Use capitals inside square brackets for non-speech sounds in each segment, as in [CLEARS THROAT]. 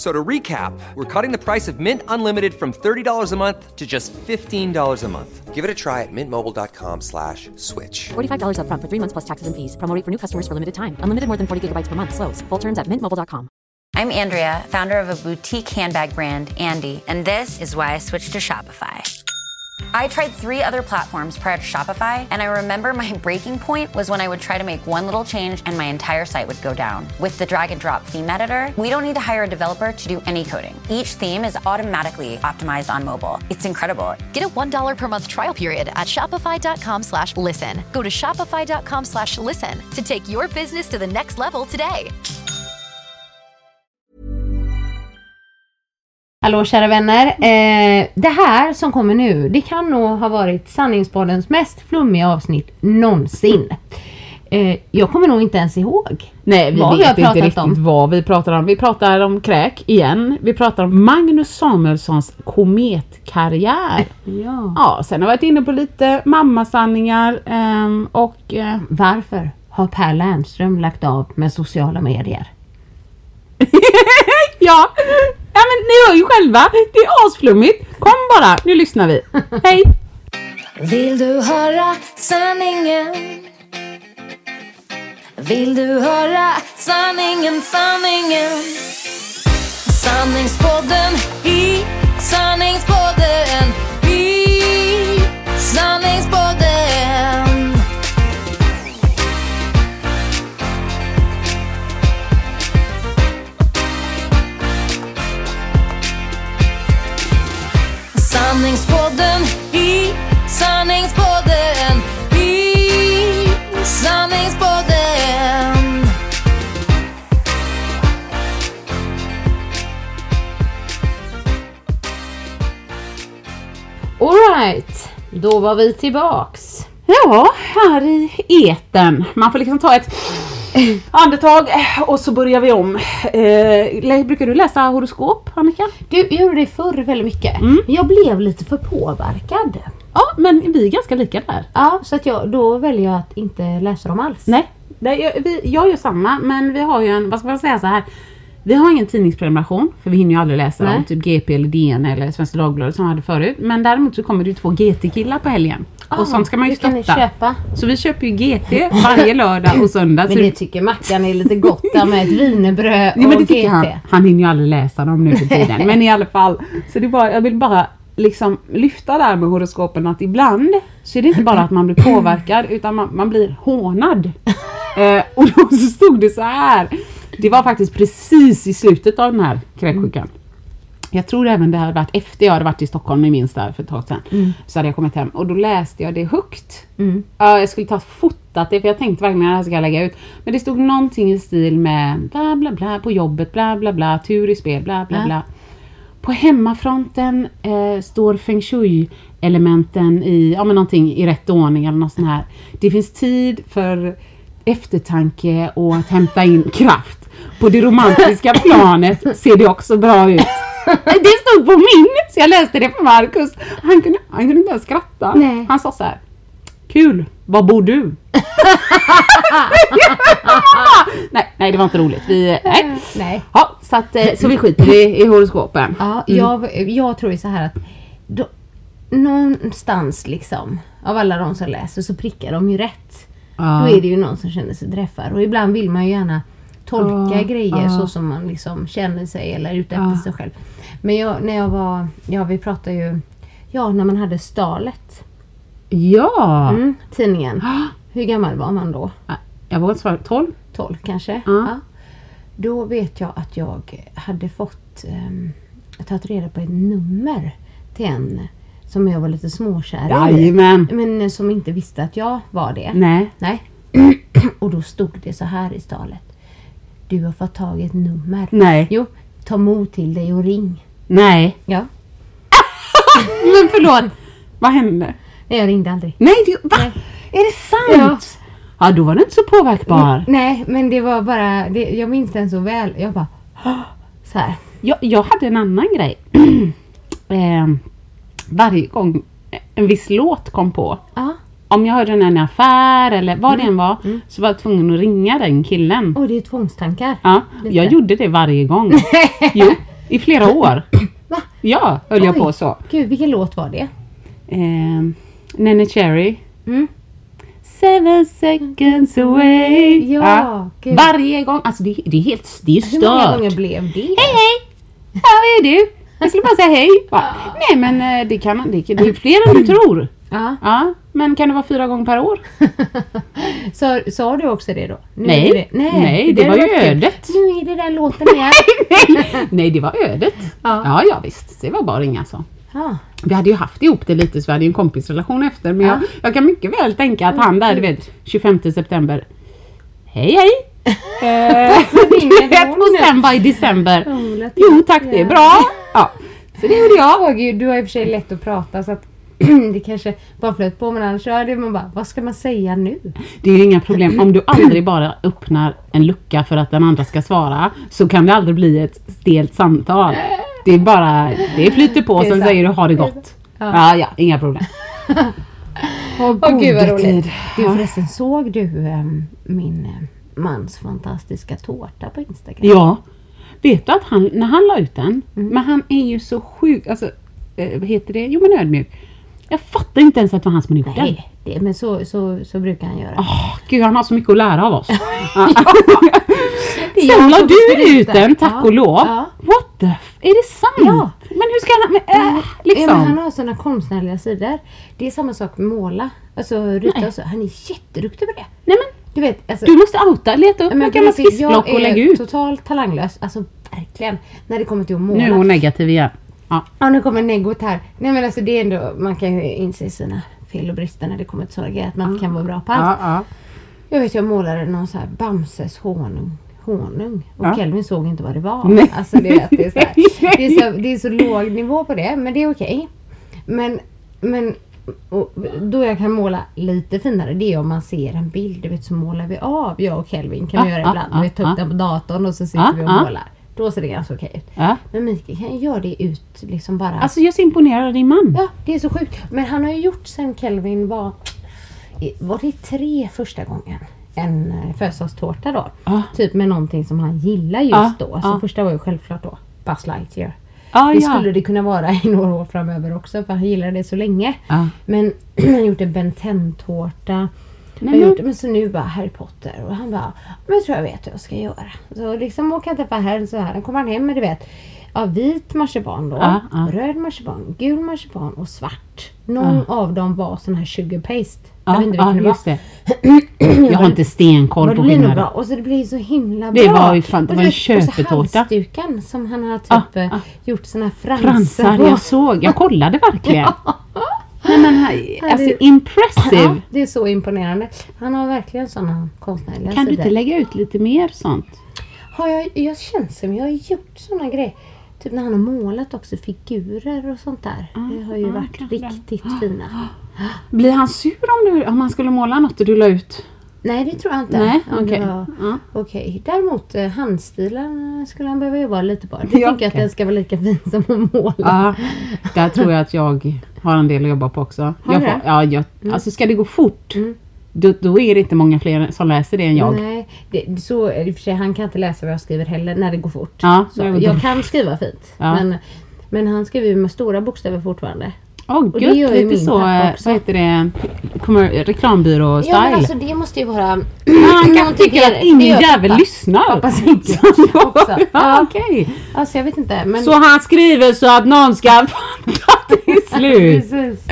F- So to recap, we're cutting the price of Mint Unlimited from $30 a month to just $15 a month. Give it a try at mintmobile.com slash switch. $45 upfront for three months plus taxes and fees. Promo rate for new customers for limited time. Unlimited more than 40 gigabytes per month. Slows. Full terms at mintmobile.com. I'm Andrea, founder of a boutique handbag brand, Andy, and this is why I switched to Shopify. I tried three other platforms prior to Shopify, and I remember my [LAUGHS] breaking point was when I would try to make one little change and my entire site would go down. With the drag and drop theme editor, we don't need to hire a developer to do any coding. Each theme is automatically optimized on mobile. It's incredible. Get a $1 per month trial period at shopify.com slash listen. Go to shopify.com slash listen to take your business to the next level today. Hallå kära vänner. Eh, det här som kommer nu, det kan nog ha varit Sanningspoddens mest flummiga avsnitt någonsin. Eh, jag kommer nog inte ens ihåg. Nej, vi Vad vi vet inte pratat riktigt om. vad vi pratar om. Vi pratar om kräk igen. Vi pratar om Magnus Samuelssons kometkarriär. Ja. Ja, sen har vi varit inne på lite mammasanningar ehm, och eh, Varför har Per Lernström lagt av med sociala medier? [LAUGHS] ja, ja men ni hör ju själva. Det är asflummigt. Kom bara, nu lyssnar vi. [LAUGHS] Hej! Vill du höra sanningen? Vill du höra sanningen, sanningen? Sanningspodden i sanningspodden i sanningspodden. Sanningspodden i sanningspodden i sanningspodden. Alright, då var vi tillbaks. Ja, här i eten. Man får liksom ta ett [LAUGHS] andetag och så börjar vi om. Eh, brukar du läsa horoskop, Annika? Du, jag gjorde det förr väldigt mycket. Mm. Jag blev lite för påverkad. Ja, men vi är ganska lika där. Ja, så att jag, då väljer jag att inte läsa dem alls. Nej, det, jag, vi, jag gör samma men vi har ju en, vad ska man säga så här. Vi har ingen tidningsprenumeration för vi hinner ju aldrig läsa Nej. dem, typ GP eller DN eller Svenska Dagbladet som vi hade förut. Men däremot så kommer det ju två GT-killar på helgen. och sånt ska man ju kan ni stötta. köpa. Så vi köper ju GT varje lördag och söndag. Men det tycker Mackan är lite gott där med ett wienerbröd Ja, men det och tycker han. GT. Han hinner ju aldrig läsa dem nu för tiden. men i alla fall. Så det bara, jag vill bara liksom lyfta där med horoskopen att ibland så är det inte bara att man blir påverkad utan man, man blir hånad. Eh, och då så stod det så här. Det var faktiskt precis i slutet av den här kräksjukan. Jag tror även det hade varit efter jag hade varit i Stockholm, ni minns där för ett tag sedan. Så hade jag kommit hem och då läste jag det högt. Ja, jag skulle ta fotat det för jag tänkte verkligen att det här ska jag lägga ut. Men det stod någonting i stil med bla bla bla på jobbet, bla bla bla, tur i spel, bla bla Ja. bla. På hemmafronten eh, står feng shui-elementen i, ja men någonting i rätt ordning eller något sånt här. Det finns tid för eftertanke och att hämta in kraft. På det romantiska planet ser det också bra ut. Det stod på min, så jag läste det för Marcus. Han kunde, han kunde inte ens skratta. Nej. Han sa så här. Kul, var bor du? [LAUGHS] nej, nej, det var inte roligt. Vi, nej. Nej. Ja, så, att, eh, så vi skiter i, i horoskopen. Ja, jag, jag tror ju så här att då, någonstans liksom av alla de som läser så prickar de ju rätt. Ja. Då är det ju någon som känner sig träffad och ibland vill man ju gärna tolka Ja, grejer så som man liksom känner sig eller ute efter sig själv. Men jag, när jag var, ja vi pratade ju, ja när man hade Stalet, Ja! mm, tidningen. [GASPS] Hur gammal var man då? Jag vågar svara 12. 12 kanske? Ja. Då vet jag att jag hade fått um, tagit reda på ett nummer till en som jag var lite småkär i. Jajamän. Men eh, som inte visste att jag var det. Nej. Nej. [CLEARS THROAT] Och då stod det så här i stalet. Du har fått tag i ett nummer. Nej. Jo, ta mod till dig och ring. Nej. Ja. [LAUGHS] Men förlåt. Vad hände? Nej, jag ringde aldrig. Nej, det, va? Nej. Är det sant? Ja. då var du inte så påverkbar. Nej, men det var bara, det, jag minns den så väl. Jag bara, [GASPS] Så här. Jag, jag hade en annan grej. [CLEARS THROAT] eh, varje gång en viss låt kom på. Ja. Om jag hörde den i en affär eller vad det än var. Så var jag tvungen att ringa den killen. Och det är tvångstankar. Ja, Lite. jag gjorde det varje gång. [LAUGHS] jo, i flera år. Va? Ja, höll jag Oj. på så. Gud, vilken låt var det? Eh, Nene Cherry. Mm. Seven seconds away. Ja, gud. Varje gång. Alltså det, det är helt det är Hur många stört. gånger blev det? Hej hej! Här är du. Jag skulle bara säga hej. Bara, Nej men eh, det kan det, det är fler än du tror. Ja. Ja, men kan det vara fyra gånger per år? [LAUGHS] Sa, sa du också det då? Nu Nej. det, nej, Nej, det var ju ödet. Nu är det den låten [LAUGHS] igen. Nej, [LAUGHS] nej det var ödet. Ja. Ja, ja visst. Det var bara att ringa så. Ja. Vi hade ju haft ihop det lite så vi hade ju en kompisrelation efter. Men jag, jag kan mycket väl tänka att han där, du vet, 25 september. Hej hej! Eh, du vet, och sen bara i december. Jo tack, det är bra. Ja. Så det gjorde jag. Gud, du har i och för sig lätt att prata så att [CLEARS THROAT] det kanske bara flöt på men annars det man bara, vad ska man säga nu? Det är ju inga problem. Om du aldrig bara öppnar en lucka för att den andra ska svara så kan det aldrig bli ett stelt samtal. Det är bara, det flyter på Det är sen sant. säger du ha det gott. Ja. Ja, ja, inga problem. Åh Åh gud vad roligt. tid. Du förresten, såg du ehm, min eh, mans fantastiska tårta på Instagram? Ja. Vet du att han, när han la ut den, men han är ju så sjuk, alltså, eh, vad heter det? Jo men ödmjuk. Jag fattar inte ens att det var han som hade gjort den. Nej, det, men så, så, så brukar han göra. Åh, Gud, han har så mycket att lära av oss. [LAUGHS] [LAUGHS] Sen la du ut den, tack Ja, och lov. ja. What the f- Är det sant? Ja. Men hur ska han... Men, äh, liksom. men han har sådana konstnärliga sidor. Det är samma sak med måla. Alltså rita och så. Han är jätteduktig på det. Nej men, Du vet, alltså, du måste outa, leta upp gamla riktigt, skissblock och Jag lägg är ut. totalt talanglös. Alltså verkligen. När det kommer till att måla. Nu är hon negativ igen. Ja. Ja, nu kommer negot här. Nej men alltså det är ändå, man kan ju inse sina fel och brister när det kommer till sådana grejer. Att man inte kan vara bra på allt. Ja, ja. Jag vet jag målade någon så här Bamses honung. honung. Och Ja. Kelvin såg inte vad det var. Nej. Alltså det, är- det, är så här, [LAUGHS] det, är så, det är så låg nivå på det, men det är okej. Men, men och då jag kan måla lite finare, det är om man ser en bild. Du vet så målar vi av, jag och Kelvin kan vi Ja, göra ja, ibland. ja, vi tar upp ja. den på datorn och så sitter Ja, vi och ja. målar. Då ser det ganska okej ut. Ja. Men Mikael kan ju göra det ut liksom bara. Alltså jag är så imponerad av din man. Ja, det är så sjukt. Men han har ju gjort sen Kelvin var... Var det tre första gången? En eh, födelsedagstårta då. Typ med någonting som han gillar just då. Så första var ju självklart då Buzz Lightyear. Ja, Det ja. skulle det kunna vara [LAUGHS] i några år framöver också för han gillar det så länge. Ja. Men [CLEARS THROAT] han har gjort en Ben 10-tårta. Nej, Men, men- gjort, men så nu bara Harry Potter och han bara, men jag tror jag vet hur jag ska göra. Så liksom åker han träffa här så här, kommer han hem med du vet, ja, vit marsipan då, Ja, ja. röd marsipan, gul marsipan och svart. Någon av dem var sån här sugar paste. Jag Ja, vet inte vilken det just det. [CLEARS THROAT] Jag har inte stenkoll det på nog skillnaden. bra. Och så det blir så himla Det bra. var ju fan- det var en vet, och så köpetårta. halsduken som han har typ Ah, eh, ah. gjort såna fransar Fransar, på. jag såg. Jag kollade verkligen. [LAUGHS] Nej men här- alltså det- impressive. Ja, det är så imponerande. Han har verkligen sådana konstnärliga Kan du sidor. inte lägga ut lite mer sånt? Har jag, jag känns som jag har gjort såna grejer. Typ när han har målat också figurer och sånt där. det har ju ah, varit det. riktigt fina. [GASPS] Blir han sur om, du, om han skulle måla något och du la ut? Nej det tror jag inte. Nej, var- Ja. Okej, däremot eh, handstilen skulle han behöva jobba lite på. Jag Ja, tänker att den ska vara lika fin som att måla. Ja, där tror jag att jag har en del att jobba på också. Har Jag får, ja, jag, Alltså ska det gå fort, Mm. Då, då är det inte många fler som läser det än jag. Nej, det, så är det för sig. Han kan inte läsa vad jag skriver heller när det går fort. Ja, så, när det går jag kan skriva fint. Ja. Men, men han skriver ju med stora bokstäver fortfarande. Åh det gud, lite så, eh, vad heter det, reklambyrå-style. Ja men alltså det måste ju vara... han kanske tycker att ingen jävel pappa. lyssnar. Pappa [LAUGHS] säkert också. ja, Ja. okej. Alltså jag vet inte men... Så han skriver så att någon ska [LAUGHS] fatta till slut. Precis.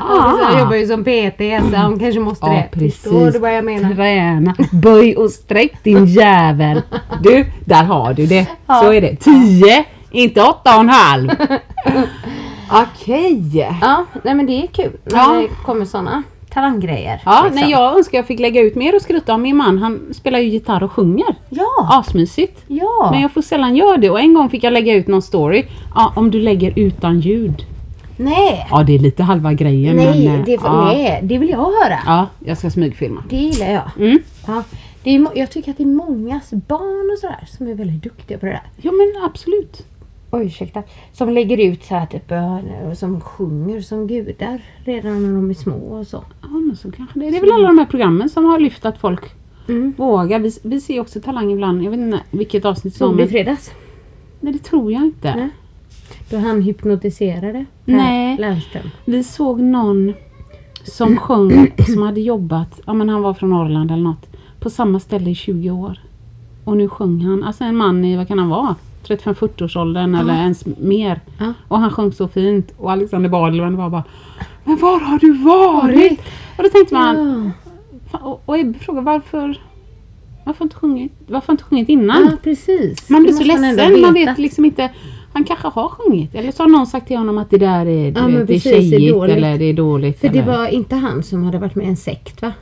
Ah. Ja, jag jobbar ju som PT så han kanske måste Ja, det. precis. Vad jag menar? Träna, böj och sträck din [LAUGHS] jävel. Du, där har du det. Så är det. Tio, inte åtta och en halv. [LAUGHS] Okej. Ja, nej men det är kul när Ja. det kommer sådana talanggrejer. Ja, liksom. nej, jag önskar jag fick lägga ut mer och skryta om min man. Han spelar ju gitarr och sjunger. Ja, Asmysigt. ja. Men jag får sällan göra det och en gång fick jag lägga ut någon story. Ja, om du lägger utan ljud. Nej, Ja, det är lite halva grejen. nej, men, eh, det, ja. nej, det vill jag höra. Ja, jag ska smygfilma. Det gillar jag. Mm. Ja. Det är, jag tycker att det är mångas barn och sådär som är väldigt duktiga på det där. Ja men absolut. Oj, ursäkta. Som lägger ut så här typ och som sjunger som gudar redan när de är små och så. Ja men så kanske det är. Det är väl alla de här programmen som har lyft att folk Mm. vågar. Vi, vi ser också Talang ibland. Jag vet inte vilket avsnitt som. Såg du fredags? nej det tror jag inte. Nej. Då han hypnotiserade Nej. Lernström. Vi såg någon som [CLEARS THROAT] sjöng som hade jobbat, ja men han var från Norrland eller något, på samma ställe i 20 år. Och nu sjöng han, alltså en man i, vad kan han vara? 35-40 årsåldern eller ens mer. Ja. Och han sjöng så fint och Alexander Bardel var bara Men var har du varit? Och då tänkte man, Ja. och, och jag frågade varför varför inte sjungit, varför inte sjungit innan? ja, precis. Man blir så ledsen, man vet liksom inte. Han kanske har sjungit. Eller så har någon sagt till honom att det där är, Ja, vet, det är det är tjejigt dåligt. eller det är dåligt. För det eller, var inte han som hade varit med i en sekt va?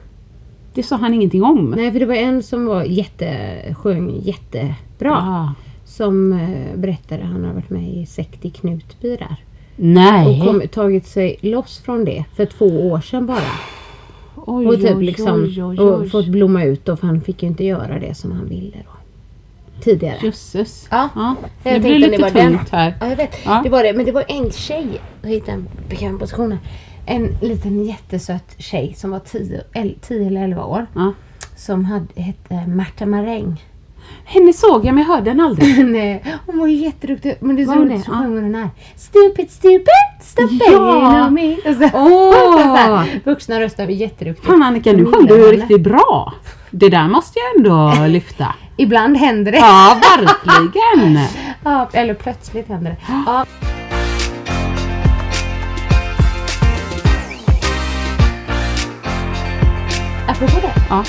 det sa han ingenting om. Nej, för det var en som var jätte, sjöng jättebra. Ja. Som eh, berättade, han har varit med i sekt i Knutby där. Nej. Och kom, tagit sig loss från det för två år sedan bara. oj, Och typ oj, liksom oj, oj, Och fått blomma ut då för han fick ju inte göra det som han ville då. Tidigare. Jösses. Ja. ja. Jag Det blir det lite den. tungt här. Ja, jag vet. Ja. Det var det. Men det var en tjej. Jag hittade en bekväm position. En liten jättesöt tjej som var 10 el- 10 eller 11 år. Ja. Som hade, hette Märta Maräng. Henne såg jag men jag hörde den aldrig. [LAUGHS] Nej, hon var ju jätteduktig. Men det är så roligt det? så sjöng hon den här. Stupid, stupid, stop Ja. on me. [LAUGHS] Och så, här, vuxna röster var jätteduktiga. Fan Annika, nu sjöng du henne. riktigt bra. Det där måste jag ändå lyfta. Ibland händer det. Ja, verkligen. [LAUGHS] Ja, eller plötsligt händer det. Ja. Apropå det. Ja.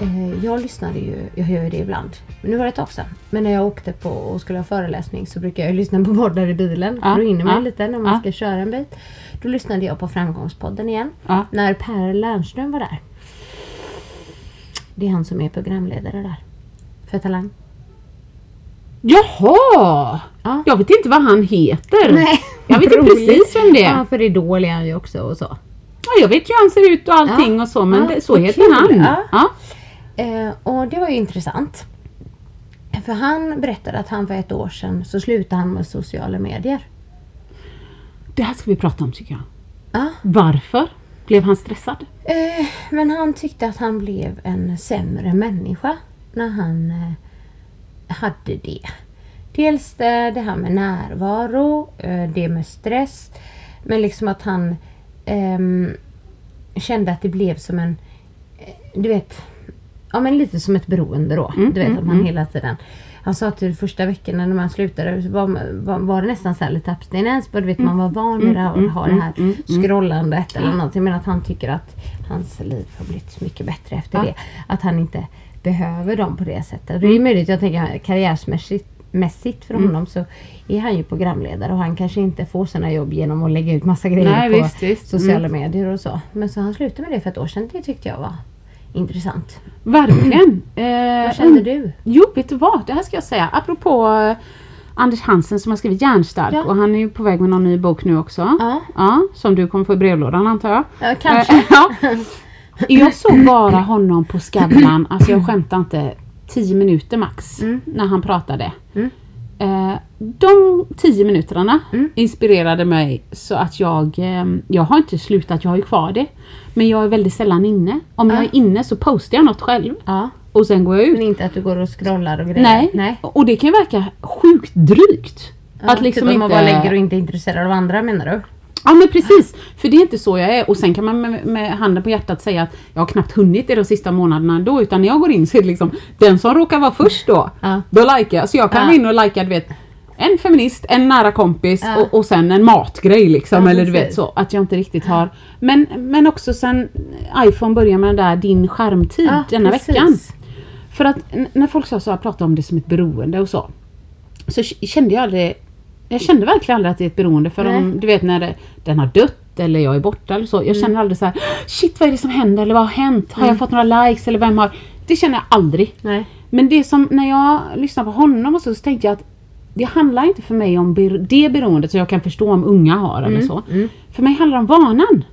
Eh, Jag lyssnade ju, jag gör ju det ibland. Men nu var det ett tag sedan. Men när jag åkte på och skulle ha föreläsning så brukar jag ju lyssna på poddar i bilen. Ja, då hinner man ja, lite när man ja. ska köra en bit. Då lyssnade jag på Framgångspodden igen. Ja. När Per Lernström var där. Det är han som är programledare där. För Talang. Jaha! Ja. Jag vet inte vad han heter. Nej. Jag vet inte precis vem det är. Ja, för Idol är han ju också och så. Ja, jag vet ju hur han ser ut och allting Ja. och så men Ja, det, så heter kul. han. Ja. Eh, och det var ju intressant. För han berättade att han för ett år sedan så slutade han med sociala medier. Det här ska vi prata om tycker jag. Ja. Varför blev han stressad? Eh, men han tyckte att han blev en sämre människa när han eh, hade det. Dels det, det här med närvaro, eh, det med stress. Men liksom att han ehm, kände att det blev som en, eh, du vet, ja men lite som ett beroende då. du vet att man hela tiden han sa att de första veckorna när man slutade så var, var, var det nästan så här lite abstinens. Du vet, man var van vid det här, att ha det här scrollandet eller någonting. Men att han tycker att hans liv har blivit mycket bättre efter det. Att han inte behöver dem på det sättet. Det är möjligt, jag tänker karriärsmässigt mässigt för honom så är han ju programledare och han kanske inte får sina jobb genom att lägga ut massa grejer Nej, på visst, visst. sociala medier och så. Men så han slutade med det för ett år sedan. Det tyckte jag var intressant. Verkligen. [CLEARS THROAT] Eh, Vad kände du? Jo, vet du vad? Det här ska jag säga. Apropå eh, Anders Hansen som har skrivit Järnstark Ja. och han är ju på väg med någon ny bok nu också. Ja. som du kommer få i brevlådan antar jag. Ja, kanske. Eh, [LAUGHS] ja. [LAUGHS] Jag såg bara honom på Skavlan, alltså jag skämtar inte, 10 minuter max Mm. när han pratade. Eh, de 10 minuterna Mm. inspirerade mig så att jag, eh, jag har inte slutat, jag har ju kvar det. Men jag är väldigt sällan inne. Om jag är inne så postar jag något själv Ja. och sen går jag ut. Men inte att du går och scrollar och grejer? Nej. Nej. och det kan ju verka sjukt drygt. Ja, att liksom typ om inte... man bara lägger och inte är intresserad av andra menar du? Ja men precis, för det är inte så jag är. Och sen kan man med, med handen på hjärtat säga att jag har knappt hunnit det de sista månaderna ändå. Utan när jag går in så är det liksom den som råkar vara först då, Ja. då likar jag. Så jag kan gå in och likea du vet en feminist, en nära kompis Ja. och, och sen en matgrej liksom. Ja, eller du vet så. Att jag inte riktigt har. Men, men också sen iPhone börjar med den där din skärmtid Ja, denna precis. veckan. För att när folk sa så, jag pratade om det som ett beroende och så. Så kände jag aldrig, jag kände verkligen aldrig att det är ett beroende. För om, du vet när det, den har dött eller jag är borta eller så. Jag Mm. känner aldrig så här, shit vad är det som händer eller vad har hänt? Har Mm. jag fått några likes eller vem har? Det känner jag aldrig. Nej. Men det som, när jag lyssnar på honom och så, så tänkte jag att det handlar inte för mig om det beroendet som jag kan förstå om unga har Mm. eller så. För mig handlar det om vanan.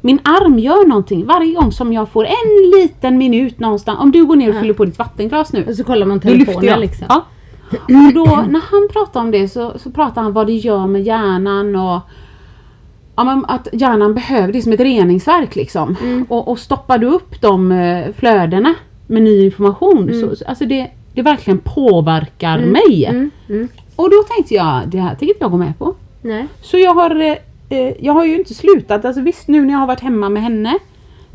Min arm gör någonting varje gång som jag får en liten minut någonstans. Om du går ner och fyller på ditt vattenglas nu. Och så kollar man telefonen liksom. Ja. Och då [CLEARS THROAT] när han pratar om det så, så pratar han vad det gör med hjärnan och ja, men att hjärnan behöver det som ett reningsverk liksom. Mm. Och, och stoppar du upp de eh, flödena med ny information Mm. så så- alltså det, det verkligen påverkar mig. mm. Och då tänkte jag, det här tänker inte jag gå med på. Nej. Så jag har, eh, eh, jag har ju inte slutat. Alltså visst nu när jag har varit hemma med henne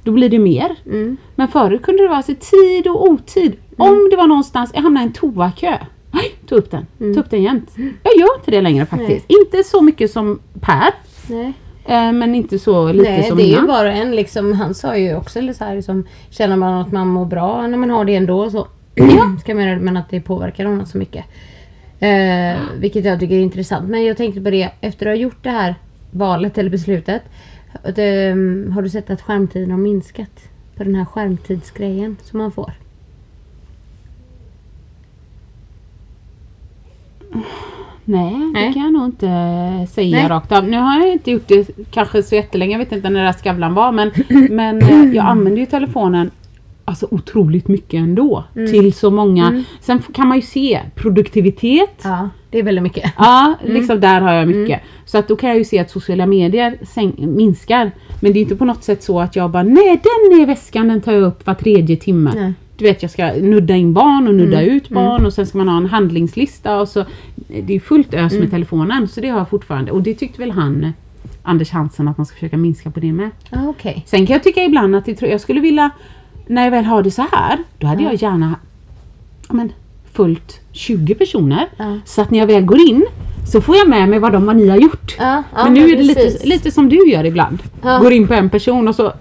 då blir det mer. Mm. Men förut kunde det vara alltså, tid och otid. Om det var någonstans, jag hamnade i en toakö. Nej, ta upp den. Mm. Ta upp den jämt. Jag gör inte det längre faktiskt. Inte så mycket som Per. Nej. eh, Men inte så lite Nej, som det är ju innan. var och en liksom. Han sa ju också eller så här, liksom, känner man att man mår bra när man har det ändå så [CLEARS THROAT] ska man göra det, men att det påverkar honom så mycket. Eh, vilket jag tycker är intressant. Men jag tänkte på det, efter att ha gjort det här valet eller beslutet. att, ehm, har du sett att skärmtiden har minskat? På den här skärmtidsgrejen som man får. Nej, det Nej. kan jag nog inte säga Nej. rakt av. Nu har jag inte gjort det kanske så jättelänge, jag vet inte när det där Skavlan var men, [LAUGHS] men eh, jag använder ju telefonen alltså otroligt mycket ändå. Mm. Till så många. Sen f- kan man ju se produktivitet. Ja, det är väldigt mycket. Ja, liksom där har jag mycket. Så att då kan jag ju se att sociala medier minskar. Men det är inte på något sätt så att jag bara nej den är i väskan, den tar jag upp var tredje timme. Nej. Du vet jag ska nudda in barn och nudda ut barn och sen ska man ha en handlingslista och så. Det är fullt ös med telefonen så det har jag fortfarande. Och det tyckte väl han eh, Anders Hansen att man ska försöka minska på det med. Ja, okej. Sen kan jag tycka ibland att det, jag skulle vilja, när jag väl har det så här, då hade jag gärna men, fullt 20 personer. Så att när jag väl går in så får jag med mig vad, de, vad ni har gjort. Men nu är det lite, precis. lite som du gör ibland. Går in på en person och så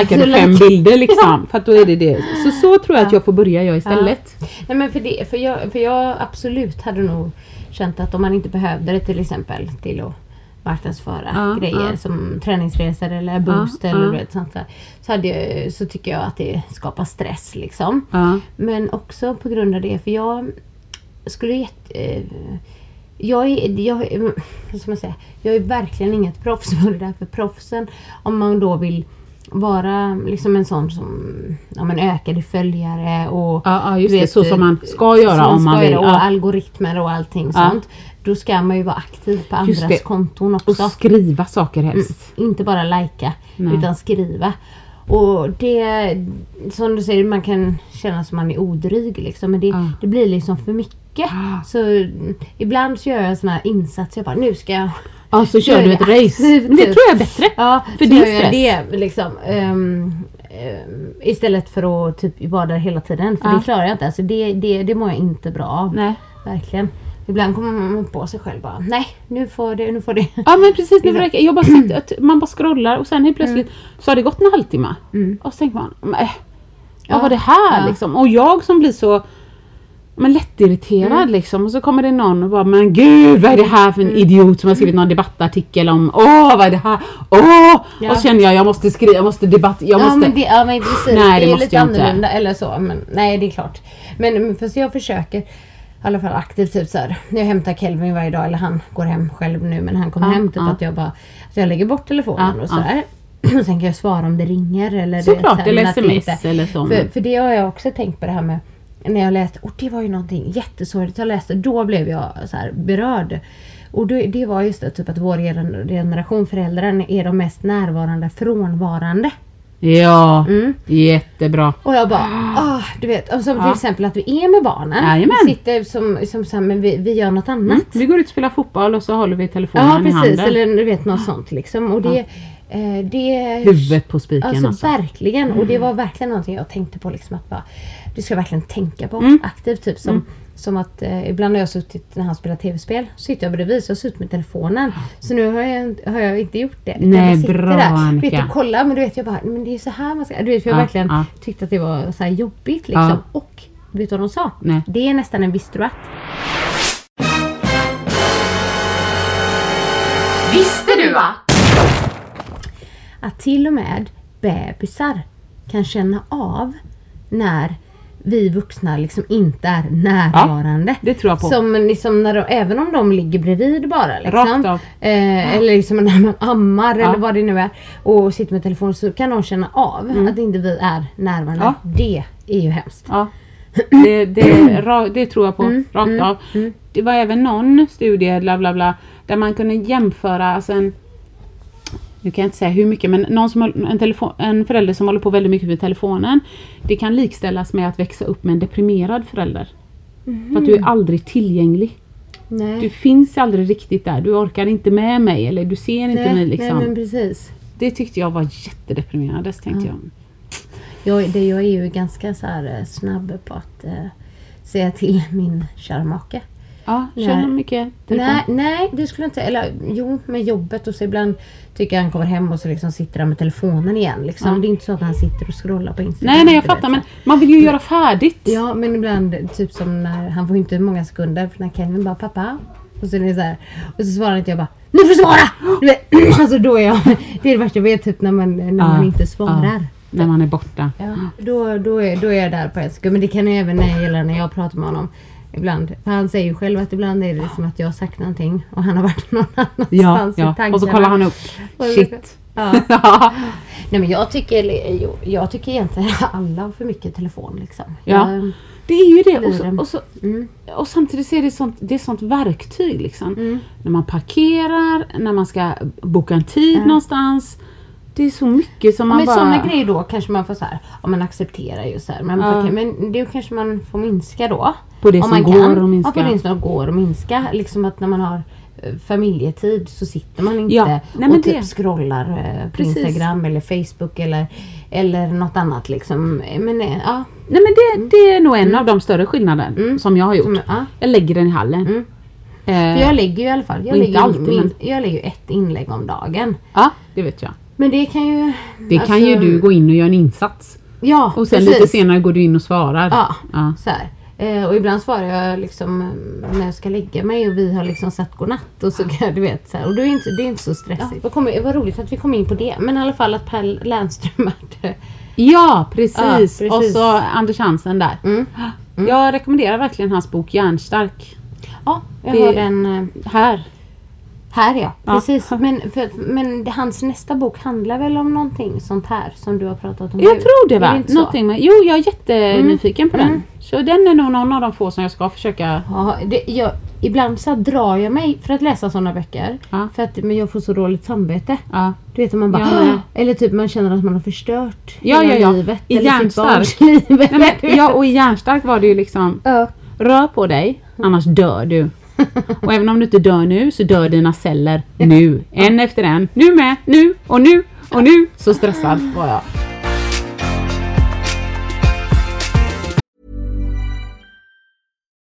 likar Så du fem bilder liksom. För att då är det det. Så så tror jag att jag får börja göra istället. Nej men för, det, för, jag, för jag absolut hade nog känt att om man inte behövde det till exempel till att marknadsföra Ja, grejer ja. som träningsresor eller boost Ja, eller ja. sånt där. Så, hade jag, så tycker jag att det skapar stress liksom. Ja. Men också på grund av det för jag skulle jätte... eh, Jag är, jag, vad ska man säga, jag är verkligen inget proffs på det där för proffsen om man då vill vara liksom en sån som ja, men ökade följare och Ja, ja, just du det. Så som man ska så göra om man vill. Och Ja. algoritmer och allting Ja. sånt. Då ska man ju vara aktiv på andras det. konton Och också. skriva saker helst. Inte bara lajka utan skriva. Och det, som du säger, man kan känna som man är odryg liksom. Men det, Ja. det blir liksom för mycket. Så mm, ibland så gör jag såna här insatser. Jag bara, nu ska jag... Ja, så kör Nu är du ett det race. Men det tror jag är bättre. Ja, För din stress. det liksom. ehm, ehm, istället för att typ vara där hela tiden. För Ja. det klarar jag inte. Alltså det, det, det mår jag inte bra av. Nej. Verkligen. Ibland kommer man på sig själv bara, nej nu får det, nu får det. Ja men precis, nu räcker jag bara sitter, att man bara scrollar och sen helt plötsligt så har det gått en halvtimme. Och så tänker man, nej, vad Ja, var det här ja. liksom? Och jag som blir så men lättirriterad Mm. liksom och så kommer det någon och bara men gud vad är det här för en idiot som har skrivit någon debattartikel om åh vad är det här? Åh! Ja. Och så känner jag jag måste skriva, jag måste debatt, jag Ja måste... men, det, ja men precis, Nej, det det är måste lite jag inte. annorlunda eller så. Men, nej det är klart. Men men fast jag försöker i alla fall aktivt typ så här. Jag hämtar Kelvin varje dag eller han går hem själv nu men han kommer Ja, hem typ ja. att jag bara att jag lägger bort telefonen och sådär. [CLEARS THROAT] Och sen kan jag svara om det ringer eller Såklart, så här, eller det sms inte- eller så. För, för det har jag också tänkt på det här med när jag läste, och det var ju någonting jättesorgligt jag läste, då blev jag så berörd. Och det, det var just det, typ att vår gener- generation föräldrar är de mest närvarande frånvarande. Ja, Mm. jättebra. Och jag bara, ah, du vet. Som till Ja. exempel att vi är med barnen. Jajamän. Vi sitter som, som så här, men vi, vi gör något annat. Vi går ut och spelar fotboll och så håller vi telefonen Ja i precis, handen. eller du vet något sånt liksom. Och det, eh, det Huvudet på spiken Alltså, alltså. verkligen. Och det var verkligen någonting jag tänkte på. Liksom, att bara, det ska jag verkligen tänka på Mm. aktivt. Typ som, som att eh, ibland har jag suttit när han spelar tv-spel. Så sitter jag bredvid så jag har suttit med telefonen. Så nu har jag, har jag inte gjort det. Nej, jag bra, där. Du Annika. vet, och kollar men du vet jag bara, men det är så här man ska... Du vet, för jag Ja, verkligen ja. tyckte att det var så här jobbigt liksom. Ja. Och vet du vad de sa? Nej. Det är nästan en visste du att. Visste du att? att till och med bebisar kan känna av när vi vuxna liksom inte är närvarande. det tror jag på. Som liksom när de, även om de ligger bredvid bara. Liksom, Rakt av. Eh, eller liksom när man ammar Ja. eller vad det nu är. Och sitter med telefonen så kan de känna av Mm. att inte vi är närvarande. Ja. Det är ju hemskt. Ja. Det, det, ra- det tror jag på, Mm, rakt av. Det var även någon studie, bla bla bla, där man kunde jämföra, alltså en, nu kan jag inte säga hur mycket, men någon som, en, telefon, en förälder som håller på väldigt mycket med telefonen, det kan likställas med att växa upp med en deprimerad förälder. För att du är aldrig tillgänglig. Nej. Du finns aldrig riktigt där, du orkar inte med mig eller du ser inte nej, mig liksom. nej men precis. Det tyckte jag var jättedeprimerande, tänkte jag. Jag, det, jag är ju ganska så eh, snabb på att eh, säga till [LAUGHS] min kära make. Ja, Nej. känner mycket telefon. Nej, nej, det skulle jag inte Eller jo, med jobbet och så ibland tycker jag han kommer hem och så liksom sitter han med telefonen igen. Liksom. Ja. Det är inte så att han sitter och scrollar på Instagram. Nej, nej jag fattar så men här. man vill ju göra färdigt. Ja, men ibland typ som när han får inte många sekunder för när Kevin bara pappa. Och så är det så här. Och så svarar inte jag bara Nu får du svara! [CLEARS THROAT] Alltså då är jag, det är det värsta jag vet typ när man, när man Ja, inte svarar. ja, när man är borta. Ja, då, då, är, då är jag där på en sekund. Men det kan jag även när jag gäller när jag pratar med honom. Ibland. För han säger ju själv att ibland är det som att jag har sagt någonting och han har varit [LAUGHS] någon annanstans Ja, i tankarna. Och så kollar han upp. Shit. [LAUGHS] Ja. Nej men jag tycker, jag tycker egentligen att alla har för mycket telefon liksom. Ja. Jag, Det är ju det. Och, så, och, så, Mm. och samtidigt är det sånt, det är sånt verktyg liksom. När man parkerar, när man ska boka en tid någonstans. Det är så mycket som man men bara... sådana grejer då kanske man får så här, ja man accepterar ju så här, men, Ja. okej, men det kanske man får minska då. På det Om som man går kan. att minska. Ja, på det som går att minska. Liksom att när man har eh, familjetid så sitter man inte Ja, nej, men och typ det- scrollar eh, på Precis. Instagram eller Facebook eller, eller något annat liksom. Men eh, ja. Nej men det, det är nog en av de större skillnaderna som jag har gjort. Mm. Som- ja. Jag lägger den i hallen. Mm. Eh, jag lägger ju i alla fall jag lägger, alltid, min, men- jag lägger ett inlägg om dagen. Ja, det vet jag. Men det kan ju... Det kan ju alltså, du gå in och göra en insats. Ja, Och sen precis. lite senare går du in och svarar. Ja, Ja. så här. Eh, och ibland svarar jag liksom eh, när jag ska lägga mig och vi har liksom sagt godnatt och så kan du vet så här. Och det är inte, det är inte så stressigt. Vad, kommer, vad roligt att vi kom in på det. Men i alla fall att Per Lernström är Ja, precis. Ja, precis. Och så Anders Hansen där. Mm. Jag rekommenderar verkligen hans bok Järnstark. Ja, jag Det- har den eh, Här. Här ja. Ja. Precis. Men, för, men det- hans nästa bok handlar väl om någonting sånt här som du har pratat om Jag nu? tror det va? så? Någonting med, jo, jag är jättenyfiken på den. Mm. Så den är nog någon av de få som jag ska försöka... Ja, det, jag, ibland så drar jag mig för att läsa sådana böcker. Ja. För att, men jag får så dåligt samvete. Ja. Du vet man bara... Med. eller typ man känner att man har förstört Ja, hela ja, ja. livet. I eller sitt Järnstark. barns liv. Ja, och i Järnstark var det ju liksom Ja. Rör på dig, annars dör du. [LAUGHS] Och även om du inte dör nu så dör dina celler nu. En efter en. Nu med, nu och nu och nu. Så stressad var jag.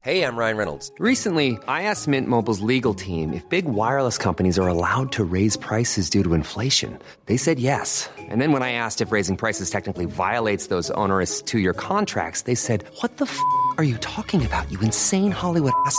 Hey, I'm Ryan Reynolds. Recently, I asked Mint Mobile's legal team if big wireless companies are allowed to raise prices due to inflation. They said yes. And then when I asked if raising prices technically violates those onerous two year contracts, they said, What the f are you talking about, you insane Hollywood ass?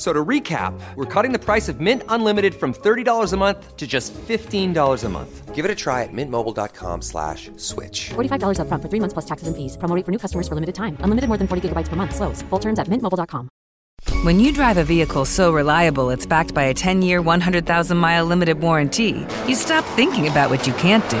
F- So to recap, we're cutting the price of Mint Unlimited from $30 a month to just $15 a month. Give it a try at mintmobile.com slash switch. $45 upfront for three months plus taxes and fees. Promo rate for new customers for limited time. Unlimited more than 40 gigabytes per month. Slows. Full terms at mintmobile.com. When you drive a vehicle so reliable it's backed by a 10 year, 100,000 mile limited warranty, you stop thinking about what you can't do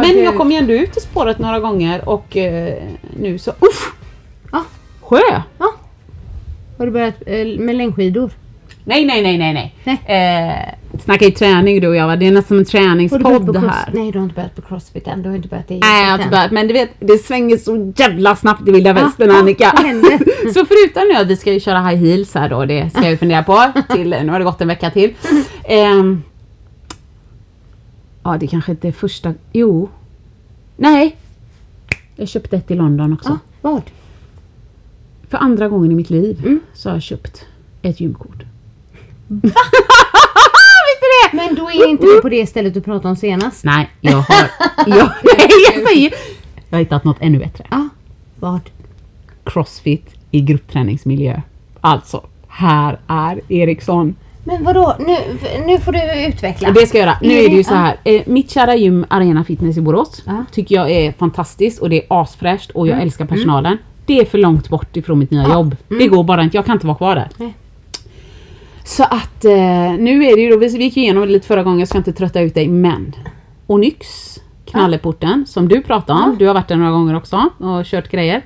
Men jag kom ju ändå ut i spåret några gånger och eh, nu så uff, Sjö? Ja. Har du börjat eh, med längdskidor? Nej, nej, nej, nej, nej. Eh, snackar ju träning du och jag va? Det är nästan en träningspodd det här. Nej, du har inte börjat på crossfit än. Du har inte börjat det. Nej, jag har inte börjat. Men du vet, det svänger så jävla snabbt i vilda västern ja, Annika. händer? [LAUGHS] så förutom nu att vi ska ju köra high heels här då, det ska jag ju fundera på. Till, nu har det gått en vecka till. Ehm, ja, det kanske inte är första... Jo. Nej. Jag köpte ett i London också. Ja, vad? För andra gången i mitt liv Mm. så har jag köpt ett gymkort. [LAUGHS] Men då är inte du på det stället du pratade om senast. Nej, jag har... jag, [LAUGHS] nej, jag säger... Jag har hittat något ännu bättre. Ja, vad? Crossfit i gruppträningsmiljö. Alltså, här är Eriksson. Men vadå, nu, nu får du utveckla. Det ska jag göra. Nu Är är det ju så här. Eh, mitt kära gym Arena Fitness i Borås Ja. tycker jag är fantastiskt och det är asfräscht och jag älskar personalen. Det är för långt bort ifrån mitt nya jobb. Det går bara inte. Jag kan inte vara kvar där. Nej. Så att eh, nu är det ju då, vi gick igenom det lite förra gången, jag ska inte trötta ut dig men Onyx, knalleporten som du pratade om, du har varit där några gånger också och kört grejer.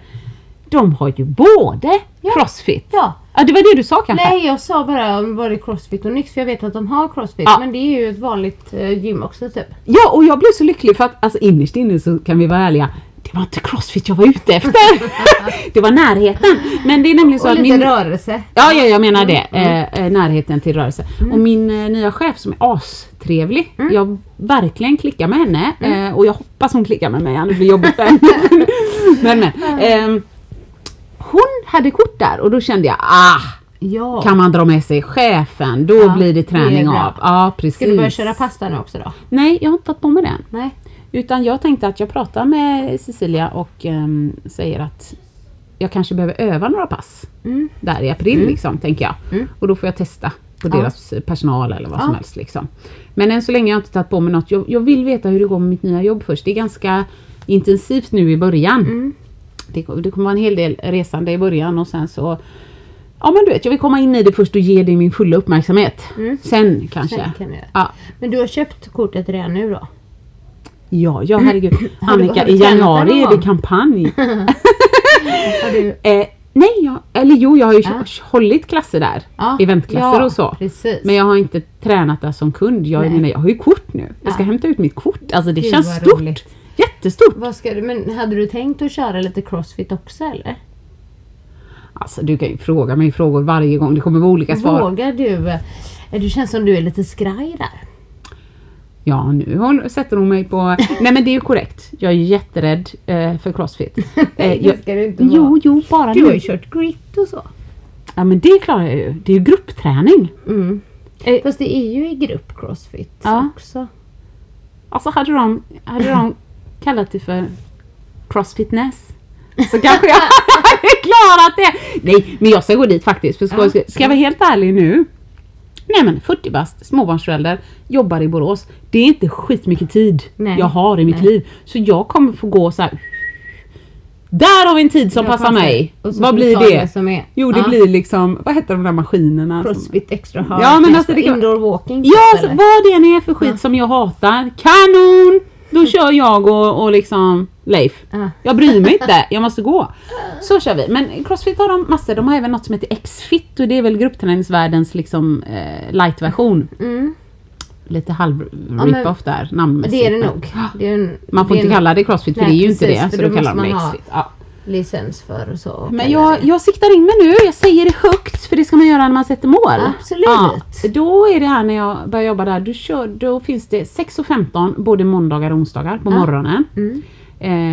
De har ju både crossfit. Ja. det var det du sa kanske? Nej, jag sa bara om var det crossfit och nyx för jag vet att de har crossfit. Ja. Men det är ju ett vanligt eh, gym också typ. Ja, och jag blev så lycklig för att alltså, innerst inne så kan vi vara ärliga. Det var inte crossfit jag var ute efter. [LAUGHS] det var närheten. Men det är nämligen så Och att lite min... rörelse. Ja, ja, jag menar det. Eh, eh, närheten till rörelse. Och min eh, nya chef som är astrevlig. Jag verkligen klickar med henne. Eh, och jag hoppas hon klickar med mig, annars blir det jobbigt för henne. [LAUGHS] men, men. Hade kort där och då kände jag, ah! Ja. Kan man dra med sig chefen, då Ja, blir det det träning bra. av. Ja, precis. Ska du börja köra pasta nu också då? Nej, jag har inte tagit på mig den. Nej. Utan jag tänkte att jag pratar med Cecilia och ehm, säger att jag kanske behöver öva några pass. Där i april liksom, tänker jag. Och då får jag testa på Ja. deras personal eller vad som Ja. helst. Liksom. Men än så länge har jag inte tagit på mig något. Jag, jag vill veta hur det går med mitt nya jobb först. Det är ganska intensivt nu i början. Det, det kommer vara en hel del resande i början och sen så Ja men du vet, jag vill komma in i det först och ge det min fulla uppmärksamhet. Sen kanske. Sen kan. Ja. Men du har köpt kortet redan nu då? Ja, ja herregud. [CLEARS THROAT] Har du- Annika, har du i januari är det kampanj. [LAUGHS] Du... [LAUGHS] eh, nej, jag, eller jo, jag har ju Ja. hållit klasser där. Ja, Eventklasser ja, och så. precis. Men jag har inte tränat där som kund. Jag, Nej. menar, jag har ju kort nu. Jag ska Ja. hämta ut mitt kort. Alltså det Gud, känns stort. roligt. Jättestort. Vad ska du, men hade du tänkt att köra lite crossfit också eller? Alltså du kan ju fråga mig frågor varje gång. Det kommer vara olika svar. Vågar du? eh, Du känns som du är lite skraj där. Ja, nu håller, sätter hon mig på... [LAUGHS] Nej men det är ju korrekt. Jag är jätterädd eh, för crossfit. [LAUGHS] Eh, det jag, ska du inte Jo, vara. jo, bara Du har ju kört grit och så. Ja men det klarar jag ju. Det är ju gruppträning. Mm. Eh, Fast det är ju i grupp crossfit Ja. också. Alltså hade de, hade de kallat det för crossfitness så kanske jag [LAUGHS] hade klarat det. Nej, men jag ska gå dit faktiskt. För ska, ska, ska jag vara helt ärlig nu? Nej men 40 bast, småbarnsförälder, jobbar i Borås. Det är inte skitmycket tid Nej. jag har i mitt Nej. liv. Så jag kommer få gå så här. Där har vi en tid som Jag passar passar. mig. Vad blir det? Jo det Ja. blir liksom, vad heter de där maskinerna? som- Crossfit extra hard. Ja, men alltså det kan- Indoor walking. Ja, så eller? vad det än är för skit som jag hatar. Kanon! Då kör jag och, och liksom Leif. Ja. Jag bryr mig inte, jag måste gå. Så kör vi. Men Crossfit har de massor. De har även något som heter X-fit och det är väl gruppträningsvärldens liksom eh, light-version. Mm. Lite halv rip-off där namnmässigt. Det är det nog. Det är en, Man får det inte kalla det Crossfit för Nej, det är ju inte precis, det. för Så då kallar de det X-fit. Ja. Licens för och så. Men jag, det. jag siktar in mig nu. Jag säger det högt för det ska man göra när man sätter mål. Absolut. Ja, då är det här när jag börjar jobba där. Du kör, då finns det 6.15 både måndagar och onsdagar på morgonen. Mm.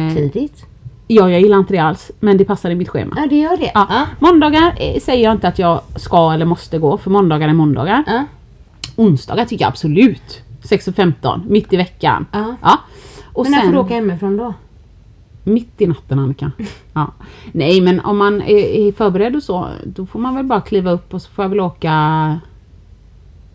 Eh, Tidigt. ja, jag gillar inte det alls men det passar i mitt schema. Ja, det gör det. Ja. Ja. Måndagar eh, säger jag inte att jag ska eller måste gå för måndagar är måndagar. Ja. Onsdagar tycker jag absolut. 6.15 mitt i veckan. Ja. Och Men när får sen- du åka hemifrån då? Mitt i natten Annika. Ja. Nej men om man är, är förberedd och så, då får man väl bara kliva upp och så får jag väl åka...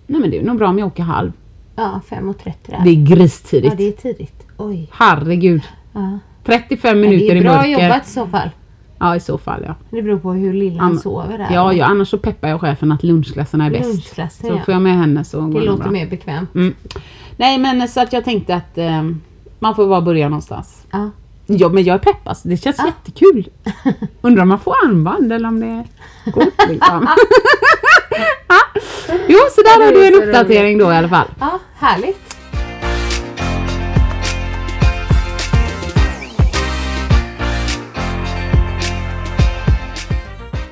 Nej men det är nog bra om jag åker halv. Ja, 5.30 där. Det är gristidigt. Ja, det är tidigt. Oj. Herregud. Ja. 35 Men minuter det är i bra mörker. jobbat i så fall. Ja i så fall ja. Det beror på hur lilla han sover där. Ja, ja, annars så peppar jag chefen att lunchklasserna är bäst. Lunchklassen, så ja. får jag med henne så går Det låter bra. mer bekvämt. Mm. Nej men så att jag tänkte att eh, man får bara börja någonstans. Ja. Ja men jag är pepp alltså. Det känns jättekul. [LAUGHS] Undrar om man får armband eller om det går upp liksom. [LAUGHS] Jo så där Ja, har du en uppdatering då i alla fall. Ja, härligt.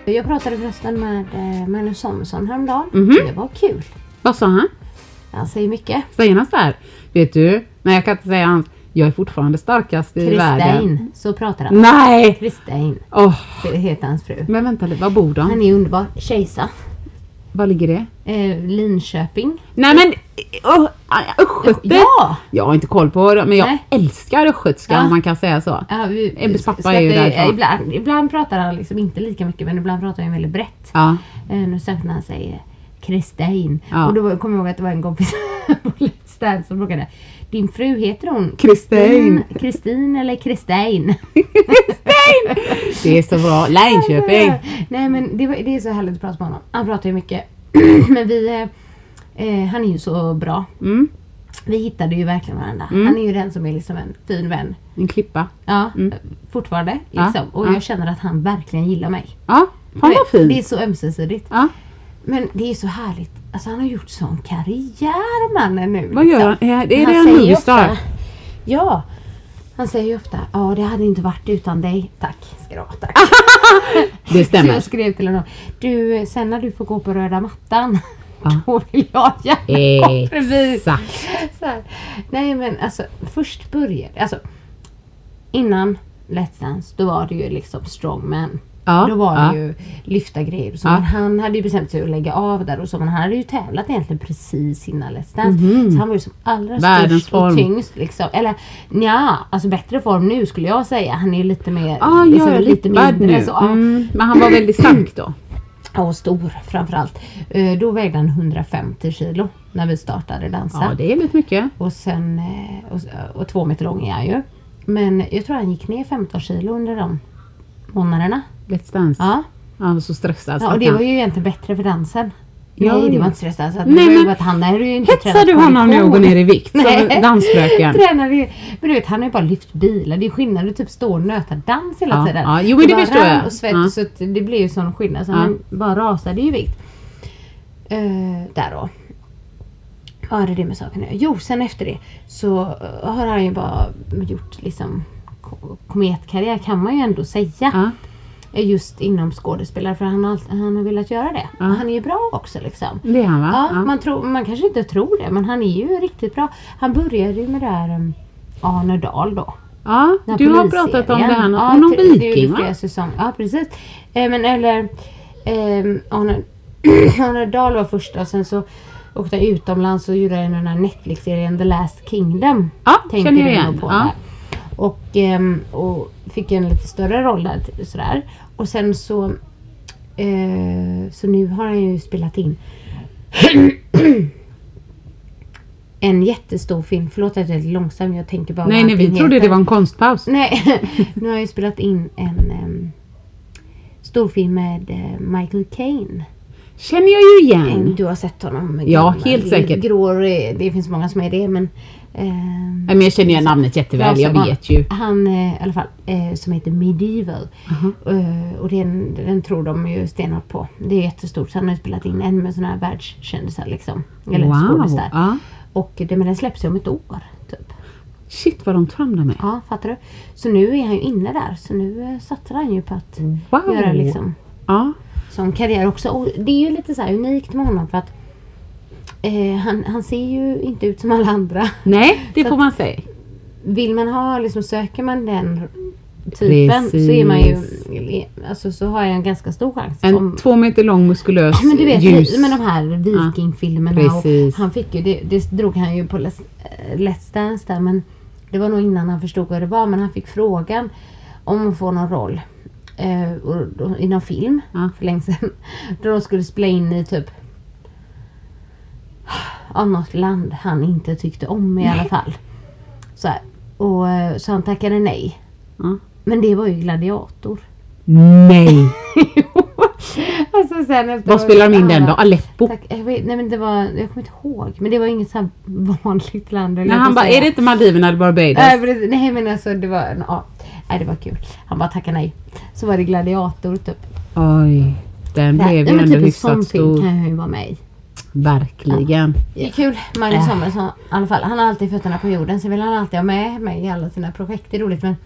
Jag pratade förresten med eh, Magnus Samuelsson häromdagen. Mhm. Det var kul. Vad sa han? Han säger mycket. Säger så här? Vet du? Nej jag kan inte säga hans. Jag är fortfarande starkast i världen. Kristin, så pratar han. Nej! Kristin, det heter hans fru. men vänta lite, var bor Han de? är underbar. Kejsa. Var ligger det? Eh, Linköping. Nej men uh, östgöte! Ja! Jag har inte koll på det men jag Nej. älskar östgötska Ja. om man kan säga så. Ja, vi, Ebbes pappa är ju därifrån. Ibland, ibland pratar han liksom inte lika mycket men ibland pratar han väldigt brett. Ja. Eh, nu särskilt när han säger Kristin. Ja. Och då kommer jag ihåg att det var en kompis [LAUGHS] på Let's Dance som frågade Din fru heter hon Kristin. Kristin eller Kristin? [LAUGHS] Det är så bra. Linköping! Nej men det, var, det är så härligt att prata med honom. Han pratar ju mycket. [CLEARS THROAT] men vi, eh, eh, han är ju så bra. Mm. Vi hittade ju verkligen varandra. Han är ju den som är liksom en fin vän. En klippa. Ja, fortfarande. Ja, Liksom. Och ja. jag känner att han verkligen gillar mig. Ja, fan vad vet, Det är fint. så ömsesidigt. Ja. Men det är så härligt. Alltså han har gjort sån karriär mannen nu. Vad gör han? Är- är det Han en moviestar? Ja. Han säger ju ofta, ja det hade inte varit utan dig. Tack ska du ha, tack. Det Så stämmer. jag skrev till honom, du sen när du får gå på röda mattan. Ja. [LAUGHS] Då vill jag gärna gå bredvid. Så. Nej men alltså först började, alltså innan Let's Dance då var det ju liksom strongman. Ja, Då var ja. det ju lyfta grejer så. Ja. Men han hade ju bestämt sig att lägga av där och så. Men han hade ju tävlat egentligen precis innan Let's Dance. Så han var ju som allra. Världens störst form. och tyngst. Liksom. Eller ja, alltså bättre form nu skulle jag säga. Han är ju lite mer, Ah, liksom, ja, lite mindre. Så. Mm, men han var väldigt stark då. [CLEARS THROAT] Ja, och stor framförallt. Eh, Då vägde han 150 kilo när vi startade dansa. Ja, det är lite mycket. Och sen, eh, och, och två meter lång är han ju. Men jag tror han gick ner 15 kilo under de månaderna. Let's Dance. Ja. Han var så stressad. ja och det var ju egentligen bättre för dansen. Ja, Nej, det var inte stressad. Så att Nej, det men att han hade ju inte Hetsar du honom nu och går ner i vikt som dansfröken? [LAUGHS] Tränade ju, men du vet han har ju bara lyft bilar. Det är skillnad att typ stå och nöta dans hela Ja, tiden. ja, jo, men det bara förstår jag. Och svett, Ja. Så att det blev ju sån skillnad. Så Ja. han bara rasade i vikt. Eh, där då. Vad hade det med saken att? Jo, sen efter det så eh, har han ju bara gjort liksom ko- kometkarriär kan man ju ändå säga. Ja. Just inom skådespelare för han har, han har velat göra det. Ja. Han är ju bra också liksom. Det är han va? Ja, Man, tror, man kanske inte tror det men han är ju riktigt bra. Han började ju med det här um, Arne Dahl då. ja Den du har pratat om det här. Ja, om någon viking va? Ja precis. Eh, men eller eh, Arne, [CLEARS THROAT] Arne Dahl var första och sen så åkte jag utomlands och gjorde den här Netflix-serien The Last Kingdom. Ja, Tänker känner jag igen. på Ja. där. Och, ehm, och fick en lite större roll där. Sådär. Och sen så eh, så nu har han ju spelat in [CLEARS THROAT] en jättestor film. Förlåt att jag är långsam. Jag tänker bara Nej, nej, vi trodde heter. det var en konstpaus. Nej, [LAUGHS] nu har jag ju spelat in en um, storfilm med eh, Michael Caine. Känner jag ju igen. Du har sett honom? Ja, gammal. helt säkert. Grå, det finns många som är det men... men jag känner igen namnet jätteväl, jag vet ju. Han eh, i alla fall, eh, som heter Medieval. Eh, och den, den tror de ju stenhårt på. Det är jättestort. Så han har ju spelat in en med sådana här världskändisar liksom. Eller Wow, skådisar. ja. Och det, men den släpps ju om ett år. Typ. Shit vad de tar fram det med. Ja, fattar du? Så nu är han ju inne där. Så nu eh, satsar han ju på att Wow. göra liksom Ja. som karriär också. Och det är ju lite så här unikt med honom för att eh, han, han ser ju inte ut som alla andra. Nej, [LAUGHS] det Så får man säga. Vill man ha, liksom söker man den typen så är man ju, alltså så har jag en ganska stor chans. En Om- två meter lång muskulös Ja, men du vet ljus. med de här vikingfilmerna Ja, och precis. han fick ju, det, det drog han ju på Let's, eh, Let's Dance där men det var nog innan han förstod vad det var men han fick frågan om att få någon roll eh, och, då, i någon film Ja. för länge sedan. [LAUGHS] Då de skulle spela in i typ av något land han inte tyckte om i alla fall. Så, här. Och, eh, så han tackade nej. Ja. Men det var ju Gladiator. Nej! [LAUGHS] alltså så sen Vad spelar de in den då? Aleppo? Tack. Jag vet, nej men det var, jag kommer inte ihåg. Men det var inget så vanligt land. höll Nej, han bara, är det inte Maldiverna eller Barbados? Nej, nej men alltså det var, ja. Nej det var kul. Han bara tackade nej. Så var det gladiator typ. Oj, den Nej, blev ju ändå typ en sån hyfsat film stor. kan jag ju vara med i. Verkligen. Det är kul. Magnus Äh. Samuelsson i alla fall. Han har alltid fötterna på jorden. Så vill han alltid ha med mig i alla sina projekt. Det är roligt men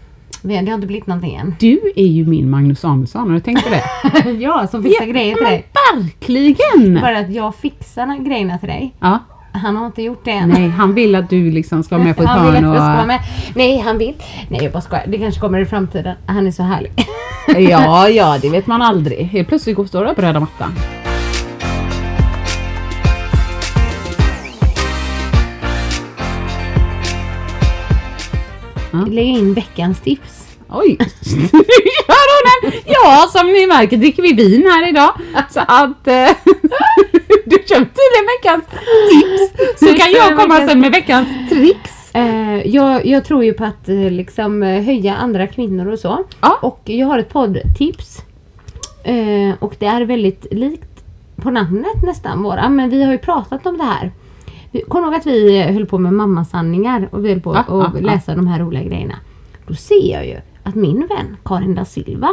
det har inte blivit någonting än. Du är ju min Magnus Samuelsson, har du tänkt på det? [LAUGHS] ja, som fixar grejer till dig. Verkligen! Bara att jag fixar grejerna till dig. Ja. Han har inte gjort det än. Nej, han vill att du liksom ska vara med på ett han vill att hörn jag ska vara och... med. Nej, han vill. Nej, jag bara skojar. Det kanske kommer i framtiden. Han är så härlig. Ja, ja, det [LAUGHS] vet man aldrig. Helt plötsligt går- står på röda mattan. Lägg in veckans tips. Oj! [LAUGHS] Gör hon en? Ja, som ni märker dricker vi vin här idag. Så att... Eh, [LAUGHS] du köpte tydligen veckans tips. Så kan jag komma sen med veckans tricks. Eh, jag, jag tror ju på att eh, liksom höja andra kvinnor och så. Ja. Och jag har ett poddtips. Eh, och det är väldigt likt på namnet nästan våra. Men vi har ju pratat om det här. Vi- Kom ihåg att vi eh, höll på med mammasanningar och vi höll på att ja, ja. läsa de här roliga grejerna. Då ser jag ju att min vän Karin da Silva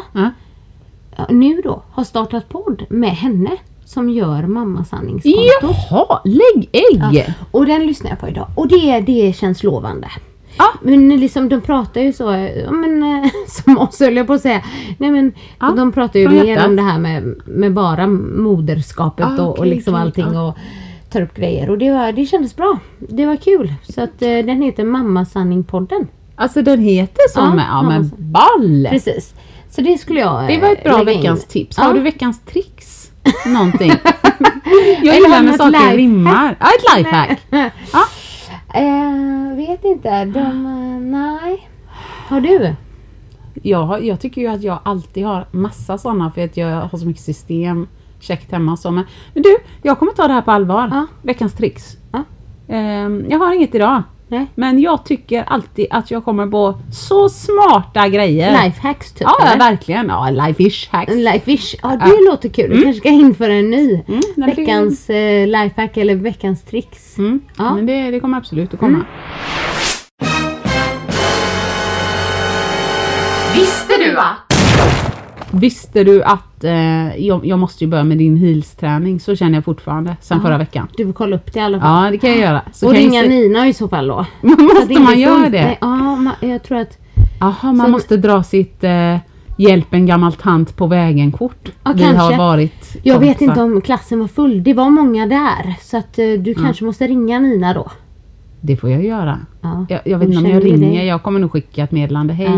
nu då har startat podd med henne som gör mammasanningskontot. Jaha, lägg ägg! Ja, och den lyssnar jag på idag och det, det känns lovande. Ja. Men liksom de pratar ju så, ja, men, eh, [LAUGHS] som oss höll jag på att säga. Nej, men, Ja, de pratar ju mer om det här med, med bara moderskapet Ah, och, och okej, liksom okej, allting och tar upp grejer. Och det, var, det kändes bra. Det var kul. Så att eh, den heter Mammasanningpodden. Alltså den heter så Ja, med, ja men ball! Precis. Så det skulle jag Det var ett bra lägga in. veckans tips. Ja. Har du veckans tricks? Någonting? [LAUGHS] jag gillar när saker rimmar. Ja, ett lifehack. [LAUGHS] Ja. Eh, vet inte. De, eh, nej. Har du? Jag, jag tycker ju att jag alltid har massa sådana för att jag har så mycket system käckt hemma och så. Men, men du, jag kommer ta det här på allvar. Ja. Veckans tricks. Ja. Ehm, jag har inget idag. Nej. Men jag tycker alltid att jag kommer på så smarta grejer. Lifehacks typ? Ja, eller? verkligen. Ja, life-ish hacks. Lifeish. Ja, det Ja. låter kul. Du kanske ska införa en ny. Mm, men det- veckans eh, lifehack eller veckans tricks. Mm, Ja. Men det, det kommer absolut att komma. Mm. Visste du att? Visste du att eh, jag, jag måste ju börja med din heels-träning? Så känner jag fortfarande sen Ja. förra veckan. Du får kolla upp det i alla fall. Ja, det kan jag göra. Så och ringa Nina i så fall då. [LAUGHS] Måste man göra det? Nej, ja, ma- jag tror att... Jaha, man Så- måste dra sitt eh, hjälp en gammal tant på vägen-kort. Ja, Vi har kanske. varit Jag vet inte om klassen var full. Det var många där. Så att eh, du kanske måste ringa Nina då. Det får jag göra. Ja. Jag, jag vet inte om jag ringer. dig. Jag kommer nog skicka ett meddelande. Hej.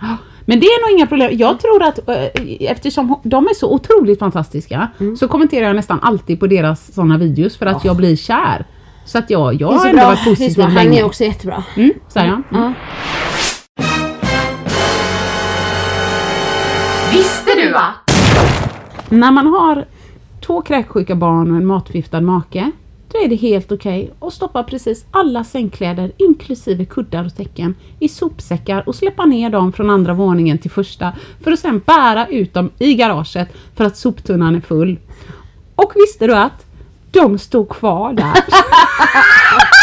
Ja. [GASPS] Men det är nog inga problem. Jag tror att eh, eftersom de är så otroligt fantastiska Mm. så kommenterar jag nästan alltid på deras sådana videos för att jag blir kär. Så att jag, jag har ändå bra. varit positiv bra. Han länge. är också jättebra. Mm, säger jag. Mm. Ja. Visste du att? När man har två kräksjuka barn och en matförgiftad make, då är det helt okej att stoppa precis alla sängkläder, inklusive kuddar och täcken, i sopsäckar och släppa ner dem från andra våningen till första, för att sedan bära ut dem i garaget för att soptunnan är full. Och visste du att de stod kvar där? [LAUGHS]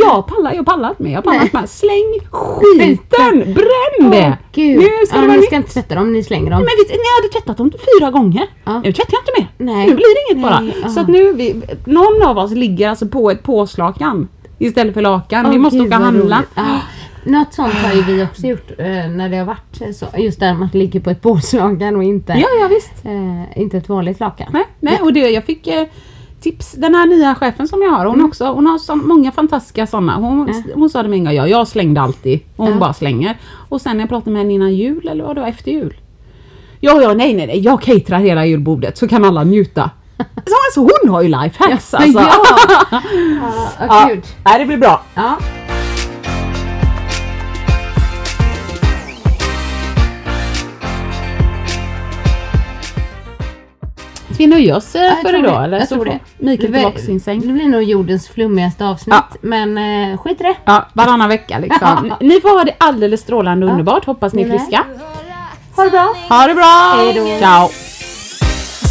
jag pallar, jag pallar inte med, jag pallar inte med. Släng skiten, bränn det! Åh, Gud. Nu ska ja, det vara ni nytt. ska inte tvätta dem, ni slänger dem. Men vet, ni hade tvättat dem fyra gånger. Ja. Nu tvättar jag inte mer. Nej. Nu blir det inget bara. Nej, ja. Så att nu, vi, någon av oss ligger alltså på ett påslakan istället för lakan. vi Åh, måste gud, åka och handla. Ja. Något sånt har ju vi också gjort eh, när det har varit så. Just där man ligger på ett påslakan och inte, Ja, ja visst. eh, inte ett vanligt lakan. Nej, nej, och det, jag fick eh, tips. Den här nya chefen som jag har, Mm. hon, också, hon har så många fantastiska sådana. Hon, hon sa det med en gång, ja, jag slängde alltid. Och hon Ja. bara slänger. Och sen när jag pratade med henne innan jul, eller vad det var, efter jul. Ja, ja, nej, nej, nej, jag caterar hela julbordet så kan alla njuta. [LAUGHS] Så alltså, hon har ju lifehacks alltså. Ja. [LAUGHS] Ja, Ja. ja, gud. Nej, det blir bra. Ja. Vi nöja oss eh, Jag för idag det. eller? Jag så tror det. Mikael tillbaka blir- sin säng. Det blir nog jordens flummigaste avsnitt. Ja. Men eh, skit i det. Ja, varannan vecka liksom. [LAUGHS] Ni får ha det alldeles strålande underbart. Hoppas ni är friska. Ha det bra. Ha det bra! Hej då. Ciao!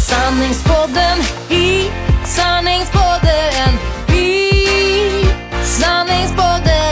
Sanningspodden i Sanningspodden i Sanningspodden